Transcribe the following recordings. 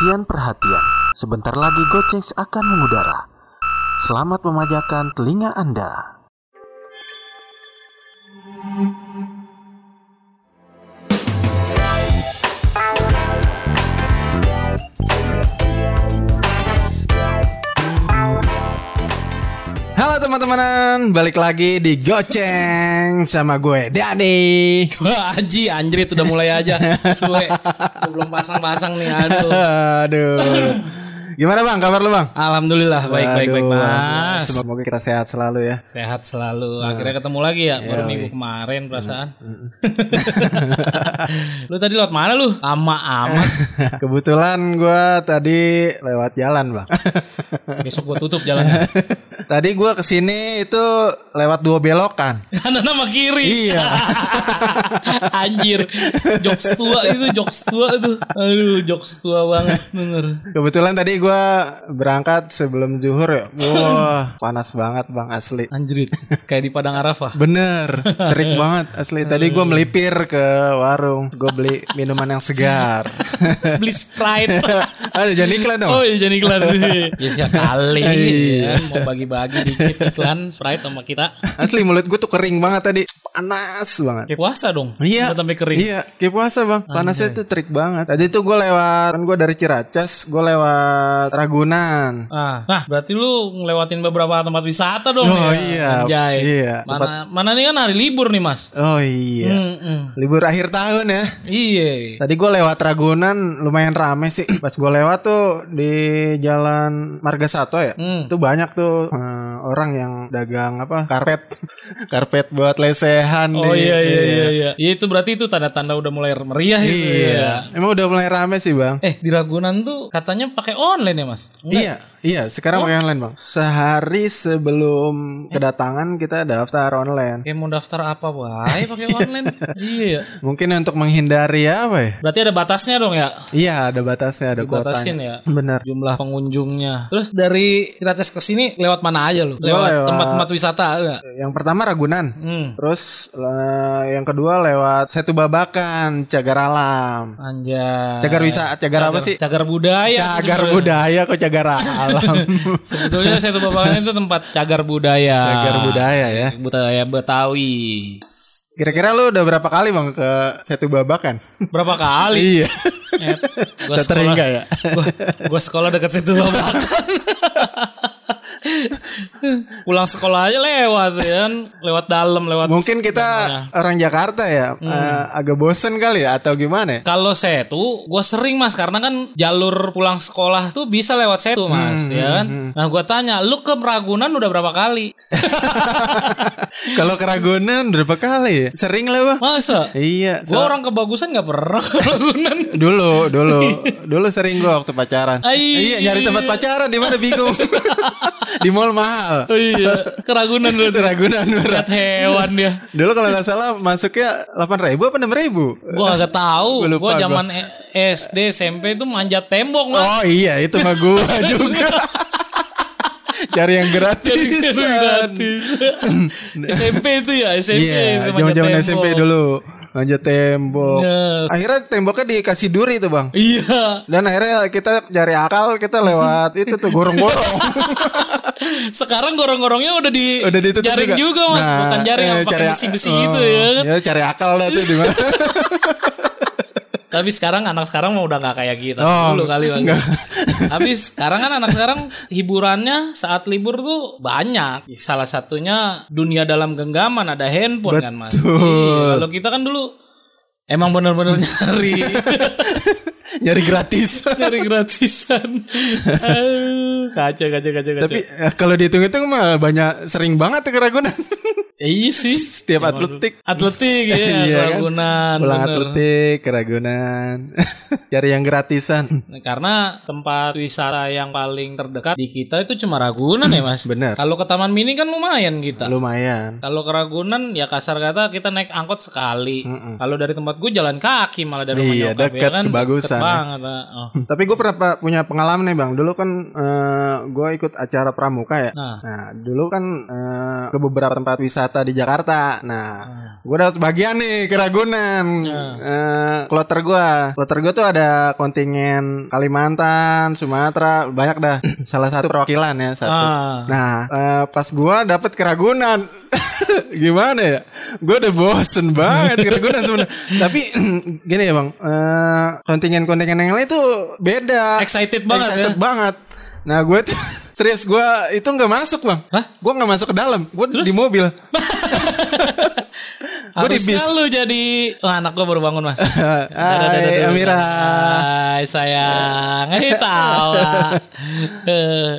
Perhatian-perhatian, sebentar lagi Gocengs akan mengudara. Selamat memajakan telinga Anda. Teman-teman, balik lagi di Goceng sama gue Dani. Wah Aji anjrit udah mulai aja Suwe Gua Belum pasang-pasang nih aduh Aduh. Gimana bang, kabar lu bang? Alhamdulillah baik-baik baik Aduh, mas Semoga kita sehat selalu ya. Sehat selalu Akhirnya ketemu lagi ya Baru minggu kemarin perasaan Lu tadi lewat mana lu? Lama amat Kebetulan gue tadi lewat jalan bang. Besok gua tutup jalannya tadi gue ke sini itu lewat dua belokan. Kanan sama kiri Iya. Anjir Jokes tua itu Jokes tua tuh Aduh jokes tua banget Bener Kebetulan tadi gue berangkat sebelum zuhur ya. Wah, panas banget bang asli. Anjrit Kayak di Padang Arafah Bener, terik banget asli. Tadi gue melipir ke warung, gue beli minuman yang segar. Beli Sprite Ada jangan iklan dong. Oh iya jadi iklan Ya siap kali Iya. ya, Mau bagi-bagi dikit iklan Sprite sama kita Asli mulut gue tuh kering banget tadi, panas banget. Kayak puasa dong Iya, sampai kering Iya, kayak puasa bang. Panasnya tuh terik banget. Tadi tuh gue lewat, kan gue dari Ciracas, gue lewat Ragunan. Ah, nah berarti lu ngelewatin beberapa tempat wisata dong Oh ya? iya, Anjay. iya, Mana, mana nih kan hari libur nih mas Oh iya, Mm-mm. libur akhir tahun ya. Iya Tadi gue lewat Ragunan lumayan rame sih. Pas gue lewat tuh di jalan Marga Satwa ya. Hmm. Itu banyak tuh eh, orang yang dagang apa? Karpet. Karpet buat lesehan Oh di- iya iya iya iya Iya itu berarti itu tanda-tanda udah mulai meriah itu ya Iya. Emang udah mulai rame sih, Bang. Eh di Ragunan tuh katanya pakai online ya mas Enggak. Iya, iya. Sekarang pakai online, Bang. Sehari sebelum kedatangan kita daftar online. Kayak mau daftar apa wae pakai online Iya ya Mungkin untuk menghindari apa ya? Berarti ada batasnya dong ya Iya, ada batasnya, ada Batasin kuotanya. ya Bener. jumlah pengunjungnya. Terus dari Ciracas ke sini lewat mana aja lu? Lewat lewat- tempat-tempat wisata enggak? Yang pertama Ragunan. Hmm. Terus eh, yang kedua lewat Setu Babakan, Cagar Alam. Anjay. Cagar wisata, cagar apa sih? Cagar budaya. Cagar budaya kok cagar alam. Sebetulnya tuh babakan itu tempat cagar budaya. cagar budaya ya. Budaya Betawi. Kira-kira lu udah berapa kali bang ke Setu Babakan? Berapa kali? iya. Eh, gua sekolah, ya. gua, gua sekolah dekat situ babakan. Pulang sekolah aja lewat ya kan, lewat dalam, lewat Mungkin kita orang Jakarta ya, Hmm. eh, agak bosen kali ya atau gimana? ya? Kalau setu, gue sering mas karena kan jalur pulang sekolah tuh bisa lewat setu mas, Hmm, ya kan. Nah gue tanya, lu ke Ragunan udah berapa kali? Kalau ke Ragunan berapa kali? ya? Sering lah bang. Masa? Iya. Gue so- orang kebagusan nggak pernah ke Ragunan. dulu, dulu, dulu sering gua waktu pacaran. Ai. Iya nyari tempat pacaran di mana bingung. di mall mahal. Oh iya, ke Ragunan Itu lu Ragunan berat. lihat hewan dia. Dulu kalau nggak salah masuknya delapan ribu apa enam ribu? Tahu. Gua lupa Gue gua. zaman E- SD SMP itu manjat tembok mas. Oh iya itu mah gua juga. Cari yang gratis. Gratis. SMP itu ya SMP. Iya, zaman-zaman. SMP dulu. Manjat tembok. Ya. Akhirnya temboknya dikasih duri tuh, Bang. Iya. Dan akhirnya kita cari akal, kita lewat itu tuh gorong-gorong. Sekarang gorong-gorongnya udah di Udah ditutup jaring juga, mas, bukan jaring eh, yang pakai besi-besi oh, gitu ya kan. Ya cari akal lah tuh di mana. Tapi sekarang anak sekarang mah udah nggak kayak kita Oh, dulu kali bang. Tapi sekarang kan anak sekarang hiburannya saat libur tuh banyak. Salah satunya dunia dalam genggaman ada handphone kan mas. Iya, Kalau kita kan dulu emang bener-bener nyari Nyari gratis. nyari gratisan. Aduh, kaca kaca kaca kaca. Tapi eh, kalau dihitung-hitung mah banyak sering banget tuh ke Ragunan. iya sih. Setiap atletik. Atletik ya, Iya kan? Ragunan. Pulang bener. atletik ke Ragunan. Cari yang gratisan. Nah, karena tempat wisata yang paling terdekat di kita itu cuma Ragunan ya mas. Bener. Kalau ke Taman Mini kan lumayan kita. Lumayan. Kalau ke Ragunan ya kasar kata kita naik angkot sekali. Mm-mm. Kalau dari tempat gue jalan kaki malah dari rumah Iya, nyokap deket, kan. kebagusan, Deket ya. banget. ah. Oh. Tapi gue pernah punya pengalaman nih bang. Dulu kan gue ikut acara pramuka ya. Nah. Nah dulu kan eh, ke beberapa tempat wisata wisata di Jakarta. Nah, gue dapat bagian nih ke Ragunan. Eh, kloter gue, kloter gue tuh ada kontingen Kalimantan, Sumatera, banyak dah. Salah satu perwakilan ya satu. Ah. Nah, eh, pas gue dapet ke Ragunan, gimana ya? Gue udah bosen banget ke Ragunan sebenarnya. Tapi gini ya bang, eh, kontingen-kontingen yang lain tuh beda. Excited banget Excited ya. banget. Nah gue tuh serius gue itu nggak masuk bang. Hah? Gue nggak masuk ke dalam. Gue di mobil. Gua di Harusnya bis. lu jadi oh, anak gua baru bangun mas. Hai Amira. Hai sayang. Eh tahu. Eh.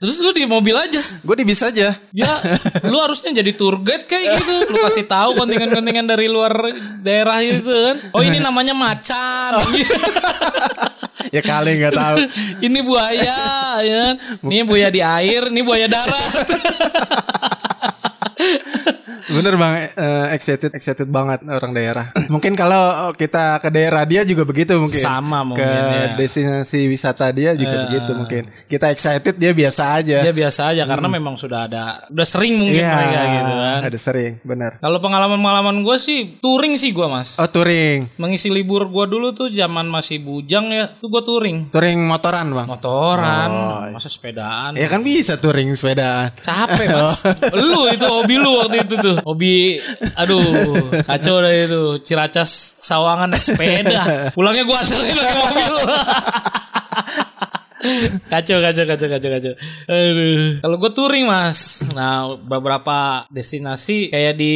Terus lu di mobil aja. Gue di bis aja. Ya, lu harusnya jadi tour guide kayak gitu. Lu kasih tahu kontingen-kontingen dari luar daerah itu kan. Oh, ini namanya macan. Ya kali nggak tahu. ini buaya, ya. kan? Ini buaya di air, ini buaya darat. Bener bang, eh, excited excited banget orang daerah. mungkin kalau kita ke daerah dia juga begitu mungkin. Sama mungkin, Ke ya. destinasi wisata dia juga begitu mungkin. Kita excited dia biasa aja. Ya biasa aja karena memang sudah ada udah sering mungkin Iya, mereka gitu kan. ada sering, benar. Kalau pengalaman-pengalaman gue sih touring sih gue mas. Oh touring, Mengisi libur gue dulu tuh zaman masih bujang ya, tuh gue touring. touring motoran bang. Motoran, Oh, iya. masa sepedaan. Ya kan bisa touring sepeda. Capek mas. lu itu hobi lu waktu itu tuh. Hobi, aduh kacau dah itu. Ciracas sawangan naik sepeda. Pulangnya gue anterin pakai mobil. kacau, kacau, kacau, kacau, kacau. Aduh. Kalau gue touring mas. Nah beberapa destinasi kayak di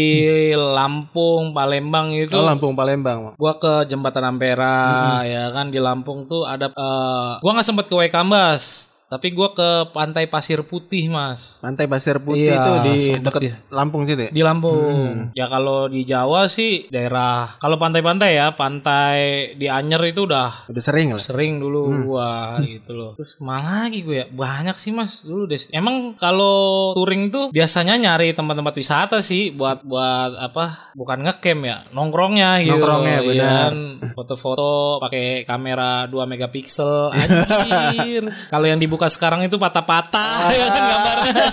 Lampung, Palembang itu. Oh Lampung Palembang. Bang. Gua ke Jembatan Ampera ya kan di Lampung tuh ada eh, gua nggak sempet ke Waikambas tapi gua ke Pantai Pasir Putih Mas Pantai Pasir Putih Iya, itu di dekat ya. Lampung situ ya? di Lampung ya kalau di Jawa sih daerah kalau pantai-pantai ya pantai di Anyer itu udah Udah sering lah. sering dulu gua gitu loh terus ke mana lagi gue ya banyak sih mas dulu deh emang kalau touring tuh biasanya nyari tempat-tempat wisata sih buat buat apa bukan ngecamp ya nongkrongnya gitu Nongkrongnya, Iya benar. kan? foto-foto pakai kamera 2 megapiksel anjir kalau yang dibuka sekarang itu patah-patah ya kan gambarnya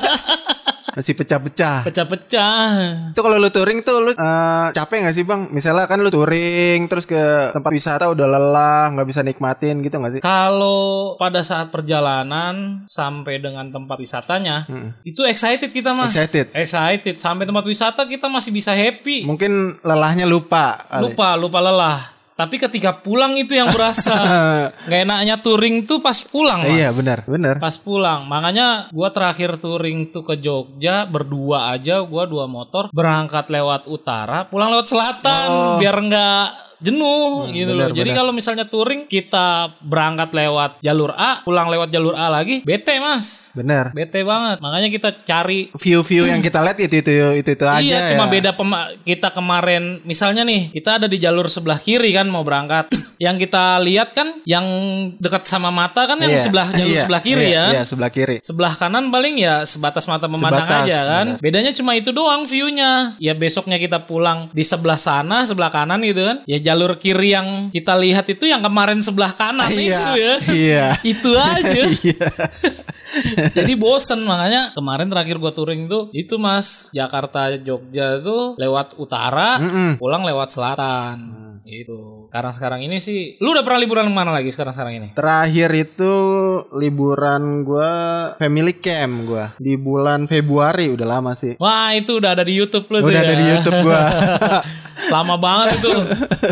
Masih pecah-pecah. pecah-pecah Itu kalau lu touring tuh lu eh, capek gak sih bang? Misalnya kan lu touring terus ke tempat wisata udah lelah nggak bisa nikmatin gitu gak sih? Kalau pada saat perjalanan sampai dengan tempat wisatanya, Hmm. itu excited kita mas. Excited. Excited. Sampai tempat wisata kita masih bisa happy. Mungkin lelahnya lupa. Lupa, lupa lelah. Tapi ketika pulang itu yang berasa. Gak enaknya touring tuh pas pulang mas. Iya benar benar. Pas pulang. Makanya gua terakhir touring tuh ke Jogja berdua aja. Gua dua motor berangkat lewat utara, pulang lewat selatan biar nggak jenuh gitu loh. Jadi kalau misalnya touring kita berangkat lewat jalur A, pulang lewat jalur A lagi, bete mas. Benar. Bete banget. Makanya kita cari View-view yang kita lihat itu itu itu itu aja Iya, cuma ya. beda pema- kita kemarin misalnya nih, kita ada di jalur sebelah kiri kan mau berangkat. yang kita lihat kan yang dekat sama mata kan yang Iya, sebelah jalur iya, sebelah kiri iya, ya. Iya sebelah kiri. Sebelah kanan paling ya sebatas mata memandang Sebatas, aja kan. benar. Bedanya cuma itu doang view-nya. Ya besoknya kita pulang di sebelah sana, sebelah kanan gitu kan. Ya jalur kiri yang kita lihat itu yang kemarin sebelah kanan Iya. itu ya. Iya. itu aja. Jadi bosen makanya kemarin terakhir gua touring tuh itu Mas Jakarta Jogja tuh lewat utara, Mm-mm. pulang lewat selatan. Itu. Sekarang sekarang ini sih lu udah pernah liburan ke mana lagi sekarang sekarang ini? Terakhir itu liburan gua family camp gua di bulan Februari udah lama sih. Wah, itu udah ada di YouTube lu tuh Udah ada ya. di YouTube gua. lama banget itu.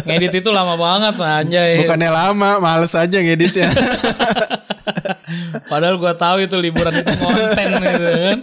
Ngedit itu lama banget anjay. Bukannya lama, males aja ngeditnya. Padahal gua tahu itu liburan itu konten gitu kan.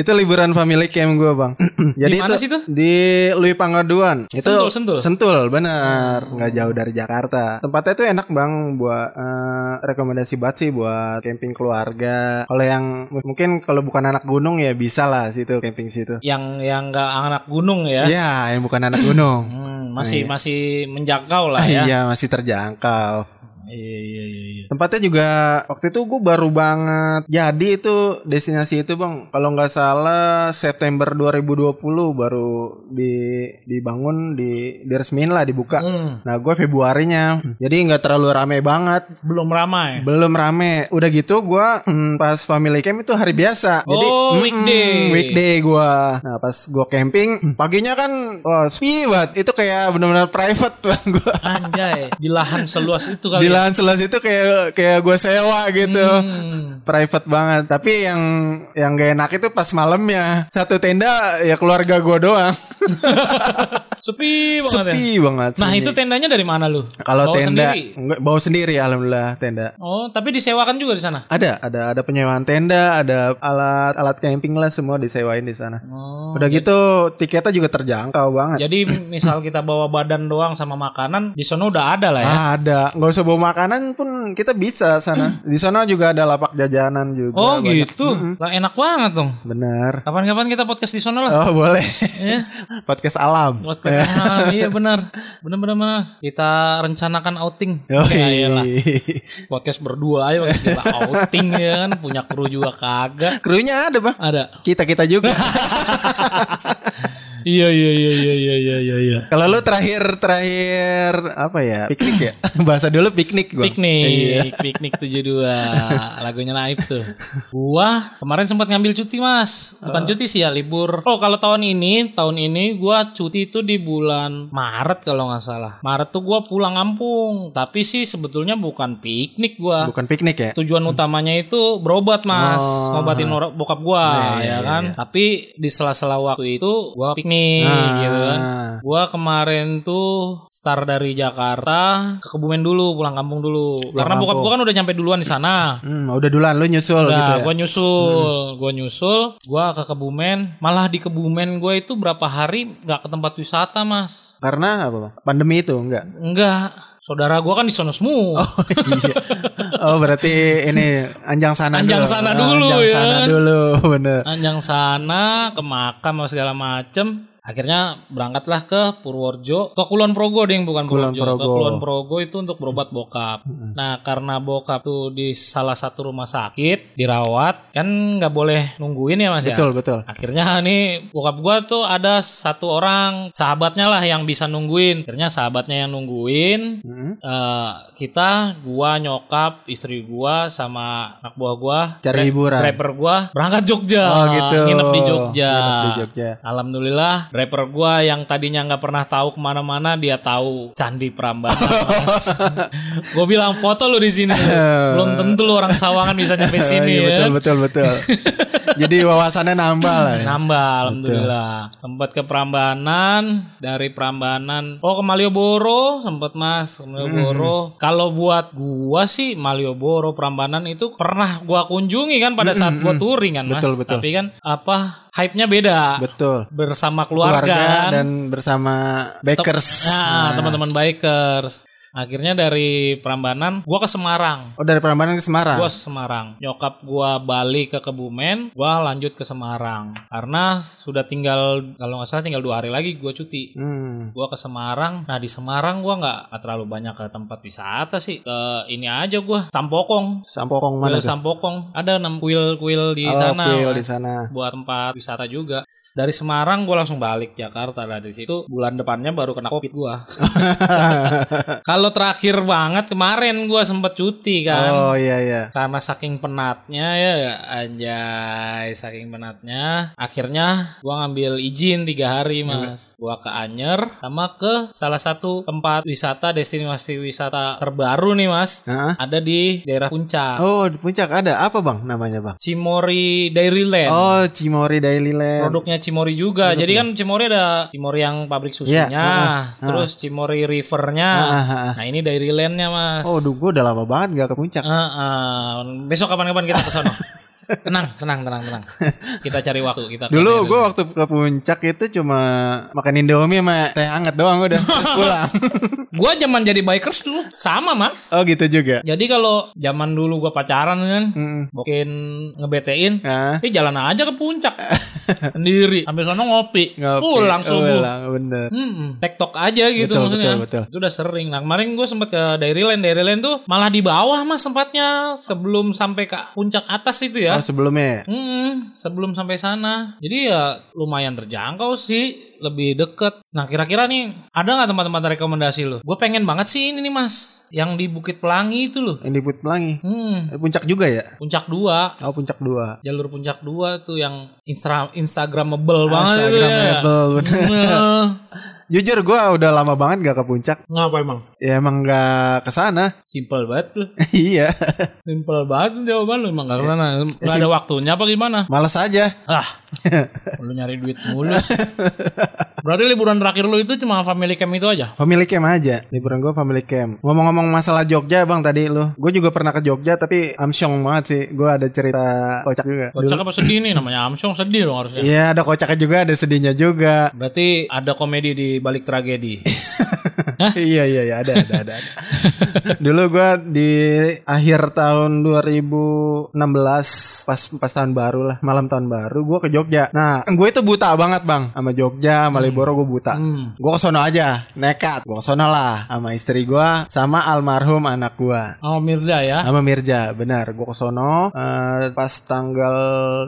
itu liburan family camp gua, Bang. Jadi mana itu sih tuh? di Lui Pangaduan. Itu Sentul, Sentul. Sentul, benar. Nggak jauh dari Jakarta. Tempatnya tuh enak, Bang, buat eh, rekomendasi banget sih buat camping keluarga. Kalau yang mungkin kalau bukan anak gunung ya bisa lah situ camping situ. Yang yang enggak anak gunung ya. Ya, yang bukan anak gunung. Hmm, masih masih menjangkau lah ya. Iya, masih terjangkau. Iya iya iya iya. Tempatnya juga waktu itu gue baru banget jadi itu destinasi itu bang. Kalau nggak salah September 2020 baru di dibangun di diresmiin lah dibuka. Hmm. Nah gue Februarinya. Jadi nggak terlalu rame banget. Belum ramai. Belum rame. Udah gitu gue pas family camp itu hari biasa. Jadi Oh, weekday. weekday gue. Nah pas gue camping paginya kan wah sepi banget. Itu kayak benar-benar private bang gue. Anjay, di lahan seluas itu kali. Di ya? lahan seluas itu kayak kayak gue sewa gitu. Hmm. Private banget. Tapi yang yang gak enak itu pas malamnya. Satu tenda ya keluarga gue doang. Sepi banget ya. Sepi banget. Nah, sunyi. itu tendanya dari mana lu? kalau tenda sendiri? enggak bawa sendiri alhamdulillah tenda. Oh, tapi disewakan juga di sana. Ada, ada, ada penyewaan tenda, ada alat alat camping lah semua disewain di sana. Oh. Udah gitu tiketnya juga terjangkau banget. Jadi misal kita bawa badan doang sama makanan, di sana udah ada lah ya. Ada, nggak usah bawa makanan pun kita bisa sana. Di sana juga ada lapak jajanan juga. oh banyak. gitu. Lah enak banget dong. Bener. Kapan-kapan kita podcast di sana lah. Oh boleh. Ya. Podcast alam. Podcast. Ah, iya benar. Benar-benar Mas. Kita rencanakan outing. Yoi. Ya iyalah. Podcast berdua aja podcast kita outing ya kan, punya kru juga kagak. Krunya ada bang. Ada. Kita kita juga. Iya iya iya iya iya iya iya. iya. Kalau lu terakhir terakhir apa ya? Piknik ya? Bahasa dulu piknik gua. Iya. Piknik, piknik 72 Lagunya Naif tuh Gua kemarin sempat ngambil cuti mas Bukan cuti sih ya libur Oh kalau tahun ini Tahun ini gua cuti itu di bulan Maret kalau nggak salah Maret tuh gua pulang kampung Tapi sih sebetulnya bukan piknik gua Bukan piknik ya? Tujuan utamanya itu berobat mas Oh. Ngobatin bokap gua iya, ya iya, kan iya. Tapi di sela-sela waktu itu Gua piknik Ah. gitu kan Gua kemarin tuh start dari Jakarta ke Kebumen dulu, pulang kampung dulu. Karena bokap gua kan udah nyampe duluan di sana. Hmm, udah duluan lu nyusul Udah, gitu ya. gua nyusul, gua nyusul, gua ke Kebumen. Malah di Kebumen gua itu berapa hari nggak ke tempat wisata, Mas. Karena apa? Pandemi itu enggak. Enggak. Saudara gua kan di sono semua. iya. Oh, berarti ini anjang sana Anjang dulu. sana Ah, dulu, anjang ya sana kan? dulu, bener. Anjang sana, ke makam sama segala macem. Akhirnya berangkatlah ke Purworejo, ke Kulon Progo ding bukan Kulon Purworejo, ke Progo. Kulon Progo itu untuk berobat bokap. Nah karena bokap tuh di salah satu rumah sakit dirawat, kan nggak boleh nungguin ya mas ya. Betul, betul. Akhirnya nih bokap gua tuh ada satu orang sahabatnya lah yang bisa nungguin. Akhirnya sahabatnya yang nungguin. Hmm. eh, kita, gua, nyokap, istri gua sama anak buah gua, Cari hiburan. driver gua berangkat Jogja. Oh, gitu. Nginep di Jogja. Nginep di Jogja. Alhamdulillah, driver gua yang tadinya nggak pernah tahu ke mana-mana dia tahu Candi Prambanan. gue bilang foto lu di sini. Belum tentu lu orang Sawangan bisa nyampe sini Iya, ya. betul, betul, betul. Jadi wawasannya nambah lah ya. Nambah, alhamdulillah. Sempat ke Prambanan, dari Prambanan, oh ke Malioboro, sempat mas ke Malioboro. Kalau buat gua sih Malioboro, Prambanan itu pernah gua kunjungi kan pada saat gua touring kan mas. Betul, betul. Tapi kan apa hype-nya beda. Betul. Bersama keluarga, Keluarga kan. dan bersama bakers. Nah, teman-teman bikers. Akhirnya dari Prambanan, gua ke Semarang. Oh, dari Prambanan ke Semarang. Gua Semarang. Nyokap gua balik ke Kebumen, gua lanjut ke Semarang. Karena sudah tinggal kalau nggak salah tinggal dua hari lagi gua cuti. Hmm. Gua ke Semarang. Nah di Semarang gua nggak terlalu banyak ke tempat wisata sih. Ke ini aja gua Sampokong. Sampokong mana Kuil? Sampokong. Ada enam kuil-kuil di oh, sana. kuil di sana. Buat tempat wisata juga. Dari Semarang gua langsung balik Jakarta. Dari situ bulan depannya baru kena covid gua. Kalau terakhir banget kemarin gua sempet cuti kan. Oh iya iya. Karena saking penatnya ya anjay, saking penatnya akhirnya gua ngambil izin tiga hari mas. Gua ke Anyer sama ke salah satu tempat wisata destinasi wisata terbaru nih mas. Hah? Ada di daerah Puncak. Oh di puncak ada apa bang namanya bang? Cimori Dairyland. Oh Cimori Daily Land. Produknya Cimori juga. Jadi kan Cimori ada Cimori yang pabrik susunya, Iya, ah, ah, terus Cimori Rivernya. Ah. Nah ini Dairylandnya mas. Oh, duh, gue udah lama banget gak ke puncak. Ah, ah. Besok kapan-kapan kita ke sana. Tenang, tenang, tenang, tenang. Kita cari waktu kita. Dulu gue waktu ke puncak itu cuma makan Indomie sama teh hangat doang udah terus pulang. Gua zaman jadi bikers dulu sama mah. oh gitu juga. Jadi kalau zaman dulu gua pacaran kan, Mm. mungkin ngebetein, Nah, eh jalan aja ke puncak sendiri. Sambil sono ngopi, ngopi. pulang subuh. Pulang, bener. Hmm, tektok aja gitu Betul, maksudnya. betul, betul. Itu udah sering. Nah kemarin gue sempet ke Dairyland, Dairyland tuh malah di bawah mas tempatnya sebelum sampai ke puncak atas itu ya. Oh, sebelumnya ya? Hmm, sebelum sampai sana. Jadi ya lumayan terjangkau sih, lebih deket. Nah kira-kira nih ada nggak tempat-tempat rekomendasi lo? Gue pengen banget sih ini nih mas, yang di Bukit Pelangi itu loh. Yang di Put Pelangi. Hmm, Puncak juga ya? puncak dua. Oh, puncak dua. Jalur puncak dua tuh yang instra Instagramable banget ya. Jujur gue udah lama banget gak ke puncak. Ngapa emang? Ya emang gak ke sana. Simpel banget lu. iya. Simpel banget jawaban lu emang gak sana. Gak ada waktunya apa gimana? Males aja. Ah, lu nyari duit mulu. Berarti liburan terakhir lu itu cuma family camp itu aja? Family camp aja. Liburan gue family camp. Ngomong-ngomong masalah Jogja bang tadi lu. Gue juga pernah ke Jogja tapi amsyong banget sih. Gue ada cerita kocak juga. Kocak apa sedih nih namanya Amsong sedih dong harusnya. Iya ada kocaknya juga ada sedihnya juga. Berarti ada komedi di balik tragedi. iya iya iya ada ada ada. ada. Dulu gue di akhir tahun 2016 pas pas tahun baru lah malam tahun baru gue ke Jogja. Nah gue itu buta banget bang sama Jogja Malioboro gue buta. Hmm. Gue kesono aja nekat. Gue kesono lah sama istri gue sama almarhum anak gue. Oh Mirza ya. Sama Mirja, benar. Gue kesono eh, pas tanggal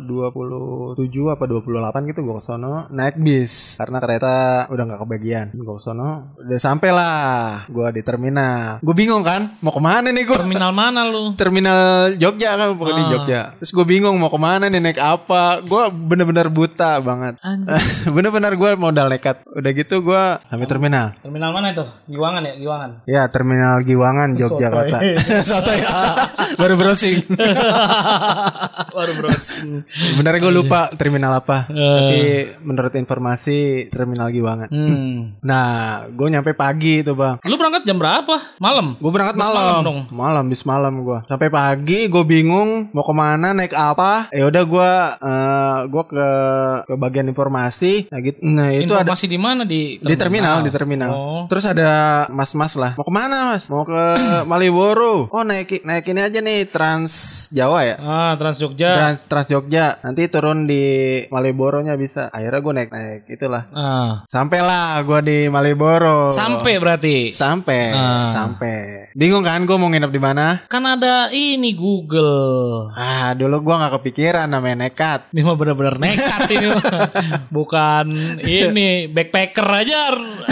27 apa 28 gitu gue kesono naik bis karena kereta udah nggak kebagian. Gue kesono udah sampai lah gue di terminal. Gue bingung kan mau ke mana nih gue? Terminal mana lu? Terminal Jogja kan pokoknya di Ah. Jogja. Terus gue bingung mau ke mana nih naik apa? Gue bener-bener buta banget. Bener-bener gue modal nekat. Udah gitu gue sampai terminal. Terminal mana itu? Giwangan ya, Giwangan. Ya terminal Giwangan Yogyakarta. Soto ya. Baru browsing. Baru bros. Sebenarnya gue lupa terminal apa. Eh. Tapi menurut informasi terminal Giwangan. Hmm. Nah, gue nyampe pagi tuh bang. Lu berangkat jam berapa? Malam. Gue berangkat Bis malam. malam dong. Malam, bis malam gue. Sampai pagi gue bingung mau ke mana naik apa. Ya udah gue eh gue ke ke bagian informasi. Nah gitu. Nah itu ada Informasi di mana di di terminal di terminal. Oh. Terus ada mas-mas lah. Mau ke mana mas? Mau ke Malioboro. Oh naik naik ini aja nih Trans Jawa ya. Ah, Trans Jogja. Trans, Trans Jogja nanti turun di Malioboro-nya bisa. Akhirnya gue naik naik itulah. Ah. Sampailah gue di Malioboro. Sampai berarti. Sampai, Ah. sampai. Bingung kan gue mau nginep di mana? Kan ada ini Google. Ah, dulu gue nggak kepikiran namanya nekat. Ini mah bener-bener nekat ini. Bukan ini backpacker aja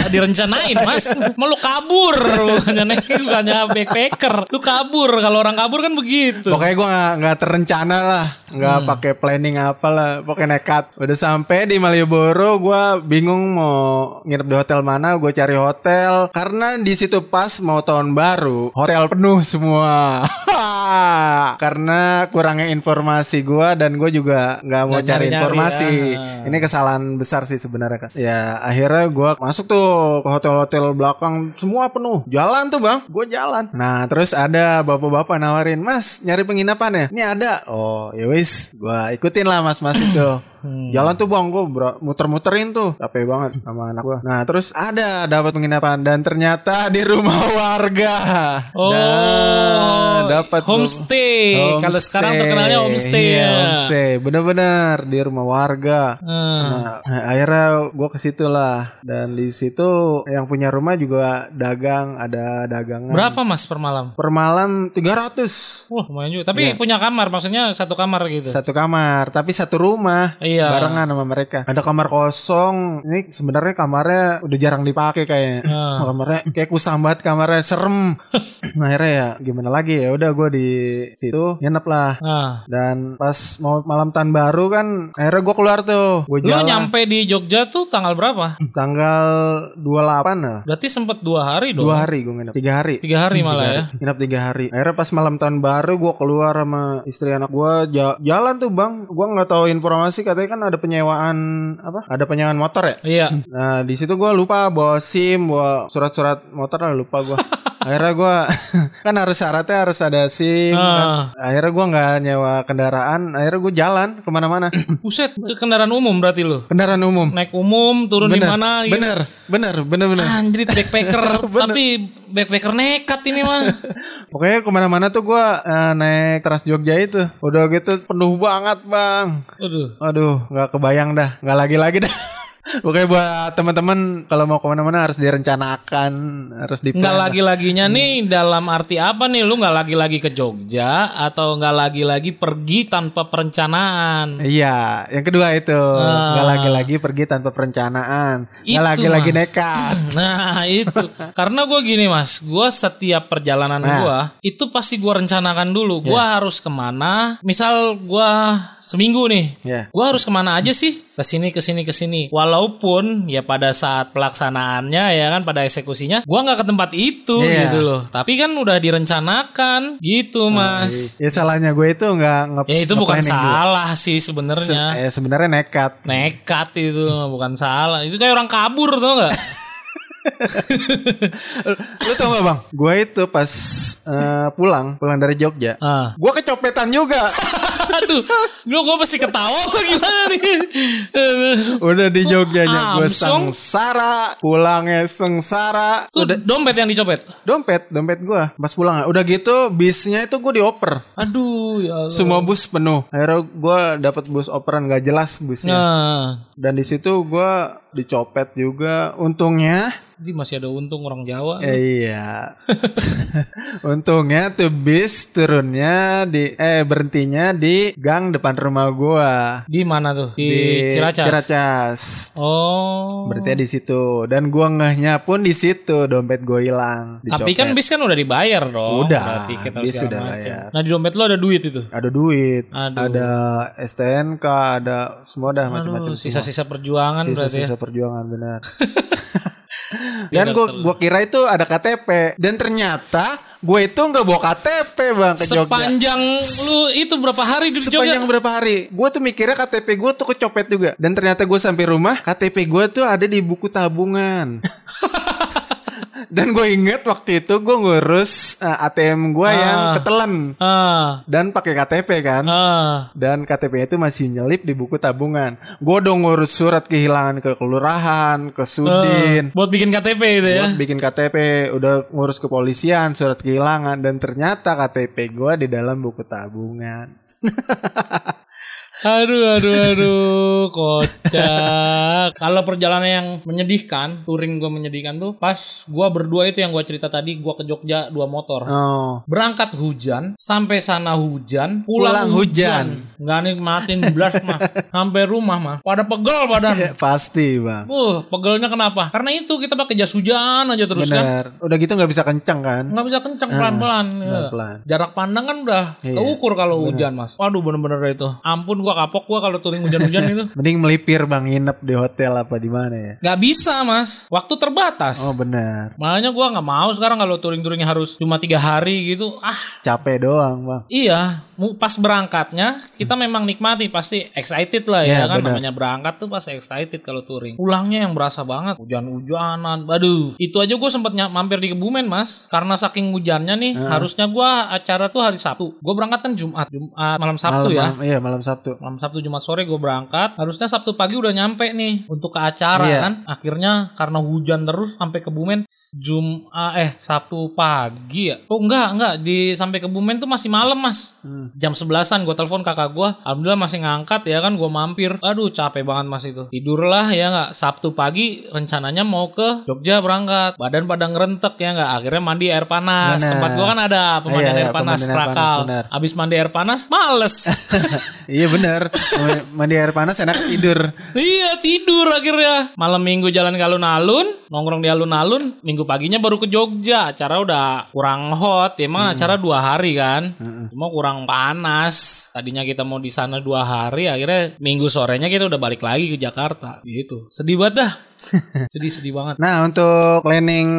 direncanain mas. Mau lu kabur bukannya nekat bukannya backpacker. Lu kabur kalau orang kabur kan begitu. Pokoknya gue nggak nggak terencana lah, nggak Hmm. pakai planning apa lah. Pokoknya nekat. Udah sampai di Malioboro, gue bingung mau nginep di hotel mana. Gue cari hotel karena di situ pas mau tahun baru, hotel penuh semua. karena kurangnya informasi gue dan gue juga nggak mau cari nyari-nyari informasi. ya. Ini kesalahan besar sih sebenarnya kan. Ya akhirnya gue masuk tuh ke hotel-hotel belakang semua penuh. Jalan tuh bang, gue jalan. Nah terus ada bapak-bapak nawarin, mas nyari penginapan ya? Ini ada. Oh ya wis, gue ikutin lah mas-mas itu. Hmm. Jalan tuh bang, gue muter-muterin tuh, capek banget sama anak gue. Nah terus ada dapat penginapan dan ternyata di rumah warga. Oh, Nah, dapat tuh. homestay. Kalau sekarang terkenalnya homestay Iya, ya. homestay. Bener-bener di rumah warga. Hmm. Nah, akhirnya gue ke situ lah dan di situ yang punya rumah juga dagang ada dagangan Berapa mas per malam? per malam 300 Wah lumayan juga. Tapi punya kamar maksudnya satu kamar gitu. satu kamar tapi satu rumah Iya. Barengan sama mereka. Ada kamar kosong. Ini sebenarnya kamarnya udah jarang dipakai kayaknya. Ah. kamarnya kayak kusam banget kamarnya serem. Nah, akhirnya ya gimana lagi? Ya udah gue di situ nginep lah. Nah, dan pas mau malam tahun baru kan akhirnya gue keluar tuh. Gue lu jalan. nyampe di Jogja tuh tanggal berapa? tanggal 28 lah. Berarti sempet dua hari dong. dua hari gue nginep. Tiga hari. Tiga hari malah ya. nginep tiga hari. Akhirnya pas malam tahun baru gue keluar sama istri anak gue jalan tuh bang. Gue nggak tahu informasi katanya kan ada penyewaan apa? Ada penyewaan motor ya? Iya. nah di situ gue lupa bawa sim bawa surat-surat motor lah lupa gue akhirnya gue kan harus syaratnya harus ada SIM kan. Ah. akhirnya gue nggak nyewa kendaraan akhirnya gue jalan ke mana-mana Buset, itu kendaraan umum berarti lu. kendaraan umum Naik umum, turun di bener mana gitu. bener bener bener bener Anjrit backpacker, tapi backpacker nekat ini mah. pokoknya ke mana-mana tuh gue eh, naik Trans Jogja itu udah gitu penuh banget bang Aduh. aduh nggak kebayang dah nggak lagi-lagi dah Pokoknya buat teman-teman kalau mau ke mana-mana harus direncanakan, harus di Nggak lagi-laginya nih dalam arti apa nih? Lu nggak lagi-lagi ke Jogja atau nggak lagi-lagi pergi tanpa perencanaan? Iya, yang kedua itu Ah. nggak lagi-lagi pergi tanpa perencanaan, Itu, nggak lagi-lagi nekat. Nah itu karena gue gini mas, gue setiap perjalanan Nah. gua itu pasti gue rencanakan dulu. Gua harus ke mana? Misal gua seminggu nih, Ya. gua harus ke mana aja sih? Ke sini, ke sini, ke sini. Walaupun ya pada saat pelaksanaannya ya kan pada eksekusinya, gua nggak ke tempat itu Iya. gitu loh. Tapi kan udah direncanakan gitu mas. Ya salahnya gue itu nggak nge Ya itu bukan dulu. salah sih Se- sebenarnya. eh, sebenarnya nekat. Nekat itu bukan salah. Itu kayak orang kabur tau nggak? Lu tau gak bang? Gue itu pas eh, pulang, pulang dari Jogja, ah. gue kecopetan juga. Aduh, lu gue pasti ketawa apa gimana nih? Udah di Jogjanya gue sengsara, pulangnya sengsara. Tuh Udah dompet yang dicopet. dompet, dompet gue pas pulang. Udah gitu bisnya itu gue dioper. Aduh, ya Allah. Semua bus penuh. Akhirnya gue dapat bus operan gak jelas busnya. Nah, Dan di situ gue dicopet juga. Untungnya, jadi masih ada untung orang Jawa. eh, iya. Untungnya tuh bis turunnya di eh berhentinya di gang depan rumah gue Di mana tuh? Di, di Ciracas. Ciracas. Oh. Berarti di situ. Dan gua ngehnya pun di situ dompet gue hilang. Tapi kan bis kan udah dibayar dong. Udah, tiket bis segala udah macam. bayar. Nah di dompet lo ada duit itu. ada duit, Aduh. ada STNK, ada semua dah macam-macam. Sisa-sisa perjuangan berarti ya. Sisa-sisa perjuangan benar. Dan gua gua kira itu ada KTP dan ternyata gue itu nggak bawa KTP bang ke Jogja. Sepanjang lu itu berapa hari di Jogja? Sepanjang berapa hari? Gue tuh mikirnya KTP gue tuh kecopet juga. Dan ternyata gue sampai rumah KTP gue tuh ada di buku tabungan. Dan gue inget waktu itu gue ngurus eh, ATM gue yang Ah. ketelan Ah, dan pakai KTP kan. ah. Dan KTP itu masih nyelip di buku tabungan. Gue dong ngurus surat kehilangan ke kelurahan, ke Sudin. Buat bikin KTP itu ya. Buat bikin KTP, udah ngurus kepolisian, surat kehilangan dan ternyata KTP gue di dalam buku tabungan. Aduh, aduh, aduh, kocak. Kalau perjalanan yang menyedihkan, touring gue menyedihkan tuh, pas gue berdua itu yang gue cerita tadi, gue ke Jogja dua motor. Oh, Berangkat hujan, sampai sana hujan, pulang, Pulang hujan. Nggak nikmatin belas mah, sampai rumah mah, pada pegel badan. ya, pasti bang. Uh, pegelnya kenapa? Karena itu kita pakai jas hujan aja terus kan. Bener. Udah gitu nggak bisa kenceng kan? Nggak bisa kenceng pelan-pelan. ya. Pelan-pelan. Jarak pandang kan udah Iya, keukur kalau hujan mas. Waduh bener-bener itu. Ampun gua kapok gua kalau touring hujan-hujan itu. Mending melipir bang, nginep di hotel apa di mana ya? Gak bisa mas. Waktu terbatas. Oh benar. Makanya gua nggak mau sekarang kalau touring-touringnya harus cuma tiga hari gitu. Ah Capek doang bang. iya. Pas berangkatnya kita memang nikmati pasti excited lah ya Iya, kan. benar. Namanya berangkat tuh pasti excited kalau touring. Pulangnya yang berasa banget. Hujan-hujanan. Waduh. Itu aja gue sempet mampir di Kebumen mas. Karena saking hujannya nih. Harusnya gua acara tuh hari Sabtu. Gue berangkat kan Jumat. Jumat malam Sabtu malam, ya. malam- iya malam Sabtu. Malam Sabtu Jumat sore gue berangkat. Harusnya Sabtu pagi udah nyampe nih untuk ke acara Iya. kan. Akhirnya karena hujan terus sampai Jumat eh Sabtu pagi ya. Oh enggak enggak di sampai Kebumen tuh masih malam mas. Hmm. Jam sebelasan gue telepon kakak gue. Alhamdulillah masih ngangkat ya kan. Gue mampir. Aduh capek banget mas itu. Tidurlah ya nggak. Sabtu pagi rencananya mau ke Jogja berangkat. Badan pada ngerentek ya nggak. Akhirnya mandi air panas. Benar. Tempat gue kan ada pemandian Iya, air panas. pemandian air panas, Trakal. benar. Abis mandi air panas males. iya bener. Mandi air panas enak tidur. Iya tidur akhirnya Malam minggu jalan ke alun-alun Nongkrong di alun-alun Minggu paginya baru ke Jogja. Acara udah kurang hot. Ya Emang acara dua hari kan. Cuma kurang panas tadinya kita mau di sana dua hari akhirnya minggu sorenya kita udah balik lagi ke Jakarta. Gitu. Sedih banget dah. Sedih sedih banget. Nah untuk planning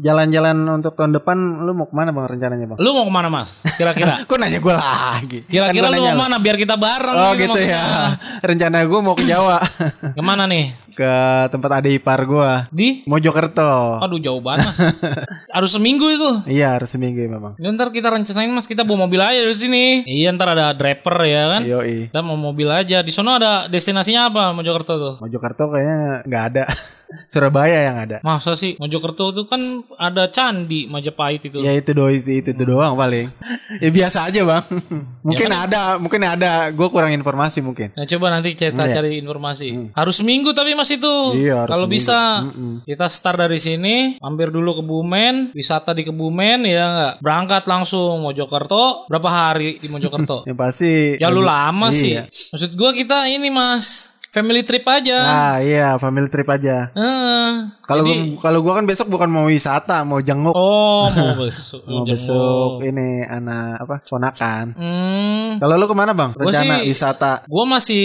jalan-jalan untuk tahun depan lu mau ke mana bang rencananya bang? lu mau ke mana mas? Kira-kira? Kok nanya gue lagi? kira-kira Kan lu mau ke mana? Biar kita bareng Oh gitu gitu maksudnya. ya. Rencana gue mau ke Jawa, ke mana nih? Ke tempat adik ipar gue, di? Mojokerto. aduh jauh banget mas. Harus seminggu itu? Iya harus seminggu memang. Ya, ntar kita rencanain mas. Kita bawa mobil aja dari sini. Iya ntar ada driver ya kan Yoi. kita mau mobil aja di sono ada destinasinya apa Mojokerto tuh Mojokerto kayaknya nggak ada. Surabaya yang ada. Masa sih Mojokerto tuh kan ada candi Majapahit itu. Ya itu doang itu, itu, itu doang paling. ya biasa aja bang. mungkin ada, mungkin ada. Gue kurang informasi mungkin. Nah coba nanti kita Iya. cari informasi. Harus seminggu tapi mas itu. Iya, harus Kalau bisa kita start dari sini, mampir dulu ke Bumen, wisata di Kebumen ya nggak. Berangkat langsung Mojokerto. Berapa hari di Mojokerto? Yang pasti. Ya lu lama sih. Iya. Maksud gua kita ini mas, family trip aja. Ah iya, family trip aja. Heeh. Kalau Jadi- gua- kalau gua kan besok bukan mau wisata, mau jenguk. Oh mau besok. mau jenguk. besok ini anak apa? Ponakan. Hmm. Kalau lu ke mana bang? Gua Rencana sih- wisata Gua masih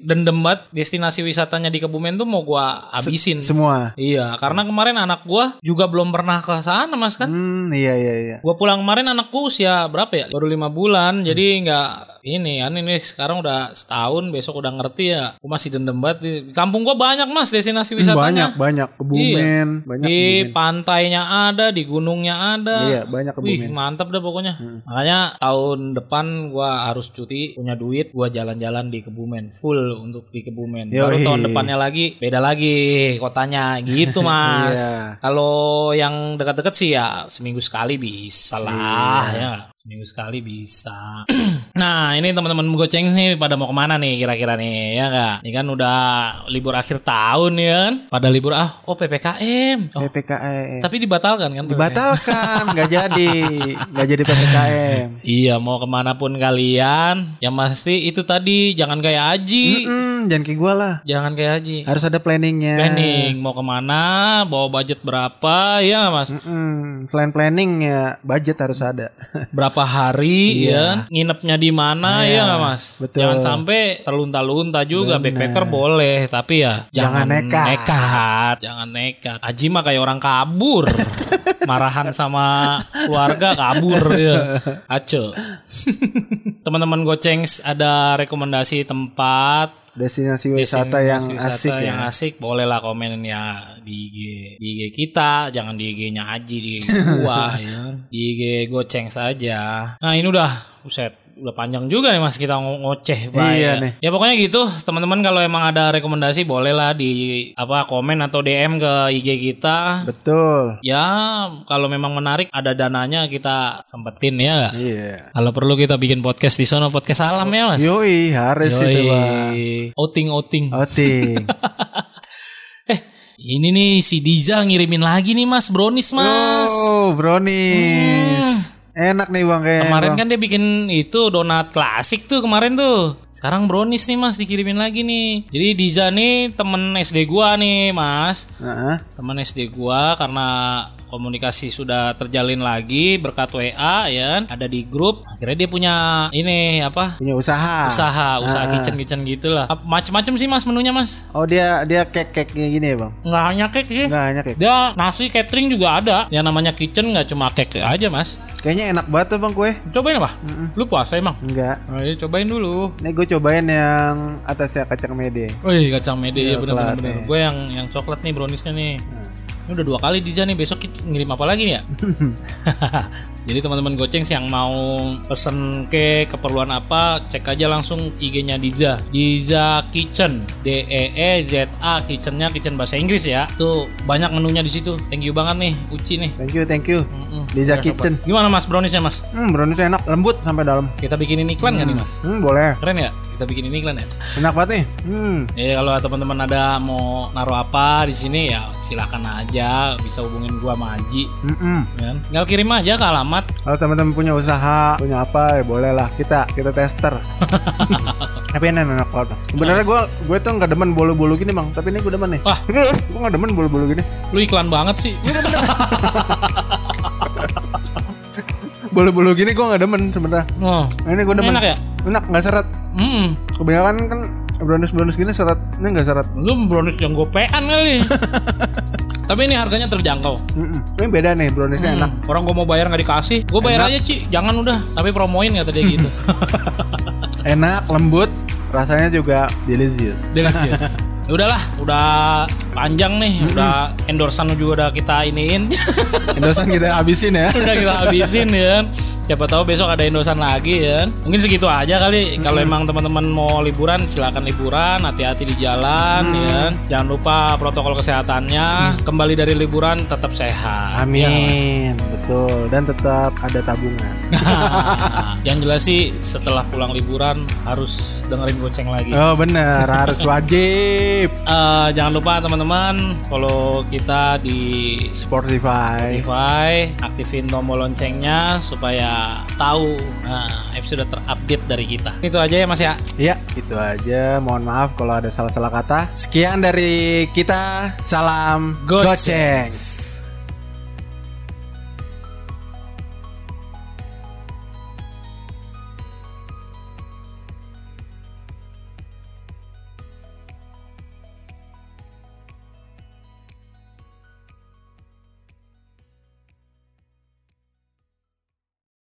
dendam banget destinasi wisatanya di Kebumen tuh mau gua habisin. semua. Iya, karena kemarin anak gua juga belum pernah ke sana, Mas kan. Hmm iya iya iya. Gua pulang kemarin anak gua usia berapa ya? Baru lima bulan, jadi nggak ini kan ini sekarang udah setahun, besok udah ngerti ya. Gua masih dendam banget di kampung gua banyak Mas destinasi wisatanya. Banyak banyak Kebumen, banyak Di Kebumen. pantainya ada, di gunungnya ada. Iya banyak Wih, Kebumen. mantap dah pokoknya. Hmm. Makanya tahun depan gua harus cuti, punya duit, gua jalan-jalan di Kebumen, full untuk di Kebumen. Baru Yoi. tahun depannya lagi beda lagi kotanya, gitu Mas. Iya. Kalau yang dekat-dekat sih ya seminggu sekali bisa lah Iya. ya. Seminggu sekali bisa. nah, ini teman-teman goceng nih pada mau ke mana nih kira-kira nih ya enggak? Ini kan udah libur akhir tahun ya kan? Pada libur ah, oh PPKM. Oh, PPKM. tapi dibatalkan kan? Dibatalkan, nggak jadi, nggak jadi PPKM. Iya mau ke mana pun kalian Yang pasti itu tadi Jangan kayak Aji Mm-mm, jangan kayak gue lah. Jangan kayak Aji Harus ada planningnya. Planning Mau ke mana Bawa budget berapa Ya nggak, mas Mm-mm, Selain planning ya budget harus ada. Berapa hari Iya. ya Nginepnya di mana Iya, Ya nggak mas? Betul. Jangan sampai terlunta-lunta juga Benar. Backpacker boleh Tapi ya Jangan nekat. nekat. Jangan nekat. Aji mah kayak orang kabur. Marahan sama keluarga kabur ya Ace Teman-teman goceng ada rekomendasi tempat? Destinasi wisata yang destinasi wisata asik yang ya. asik boleh lah komen ya di IG di IG kita. Jangan di IG-nya Aji di IG gua ya. Di IG goceng saja nah ini udah buset udah panjang juga nih mas kita ngo- ngoceh Bay, Iya ya. nih. ya pokoknya gitu teman-teman kalau emang ada rekomendasi boleh lah di apa komen atau DM ke IG kita Betul. ya kalau memang menarik ada dananya kita sempetin ya? Iya. kalau perlu kita bikin podcast di sono podcast alam ya mas Yoi harus itu bang. outing outing Outing. Eh, ini nih si Diza ngirimin lagi nih Mas brownies Mas. Oh, brownies. Enak nih bang kayaknya. kemarin bang. kan dia bikin itu donat klasik tuh kemarin tuh. Sekarang brownies nih Mas dikirimin lagi nih. Jadi Diza nih temen SD gua nih Mas. Heeh. Temen SD gua karena komunikasi sudah terjalin lagi berkat WA ya kan. Ada di grup. Akhirnya dia punya ini apa? Punya usaha. Usaha, usaha Ah. kitchen-kitchen gitu lah. Ap- Macem-macem sih Mas menunya Mas. Oh dia dia cake cake kayak gini ya bang? Nggak hanya cake sih. Enggak hanya cake. Dia nasi catering juga ada. Yang namanya kitchen nggak cuma cake aja mas. Kayaknya enak banget tuh bang kue. Cobain apa? Lu puasa emang? Enggak. Ayo cobain dulu. Ini gue cobain yang atasnya kacang mede. Wih kacang mede ya Coklat bener-bener. nih. Gue yang yang coklat nih browniesnya nih. Ini udah dua kali Dija nih besok kita ngirim apa lagi nih ya? Jadi teman-teman goceng yang mau pesen ke keperluan apa cek aja langsung IG-nya Diza. Diza Kitchen D E E Z A kitchennya kitchen bahasa Inggris ya. Tuh banyak menunya di situ. Thank you banget nih Uci nih. Thank you thank you. Mm-mm. Liza Ya, Kitchen. sobat. Gimana mas browniesnya mas? Hmm browniesnya enak lembut sampai dalam. Kita bikinin iklan nggak nih mas? Hmm boleh. Keren ya? Kita bikinin iklan ya? Enak banget nih. Hmm. Ya kalau teman-teman ada mau naruh apa di sini ya silakan aja bisa hubungin gua sama Haji Mm-mm. kan. Tinggal kirim aja ke alamat. Kalau teman-teman punya usaha, punya apa, ya boleh lah kita kita tester. tapi ini enak banget. Sebenarnya gue gue tuh nggak demen bolu-bolu gini bang, tapi ini gue demen nih. Wah. Gue nggak demen bolu-bolu gini. Lu iklan banget sih. Bolu-bolu gini gue nggak demen sebenarnya. Oh, Nah, ini gue demen. enak ya? Enak nggak seret. Hmm, Kebanyakan kan brownies brownies gini. Ini nggak seret. lu brownies yang gopean kali. Tapi ini harganya terjangkau. Mm-mm. Ini beda nih browniesnya enak. Hmm, Orang gue mau bayar nggak dikasih, gue bayar aja Ci, jangan udah. Tapi promoin kata dia gitu. Enak, lembut, rasanya juga delicious. Delicious. Ya udahlah, udah panjang nih, udah endorsan juga udah kita iniin. Endosan kita habisin ya. udah kita habisin ya. Siapa tahu besok ada endosan lagi ya. Mungkin segitu aja kali. Kalau emang teman-teman mau liburan silakan liburan, hati-hati di jalan ya. Jangan lupa protokol kesehatannya. Kembali dari liburan tetap sehat. Amin, betul. Dan tetap ada tabungan. Yang jelas sih setelah pulang liburan harus dengerin goceng lagi. Oh bener, harus wajib. Eh, jangan lupa teman-teman follow kita di Spotify. Spotify, aktifin tombol loncengnya supaya tahu nah, episode terupdate dari kita. Itu aja ya Mas ya. Ya, itu aja. Mohon maaf kalau ada salah-salah kata. Sekian dari kita. Salam Goceng. Goceng.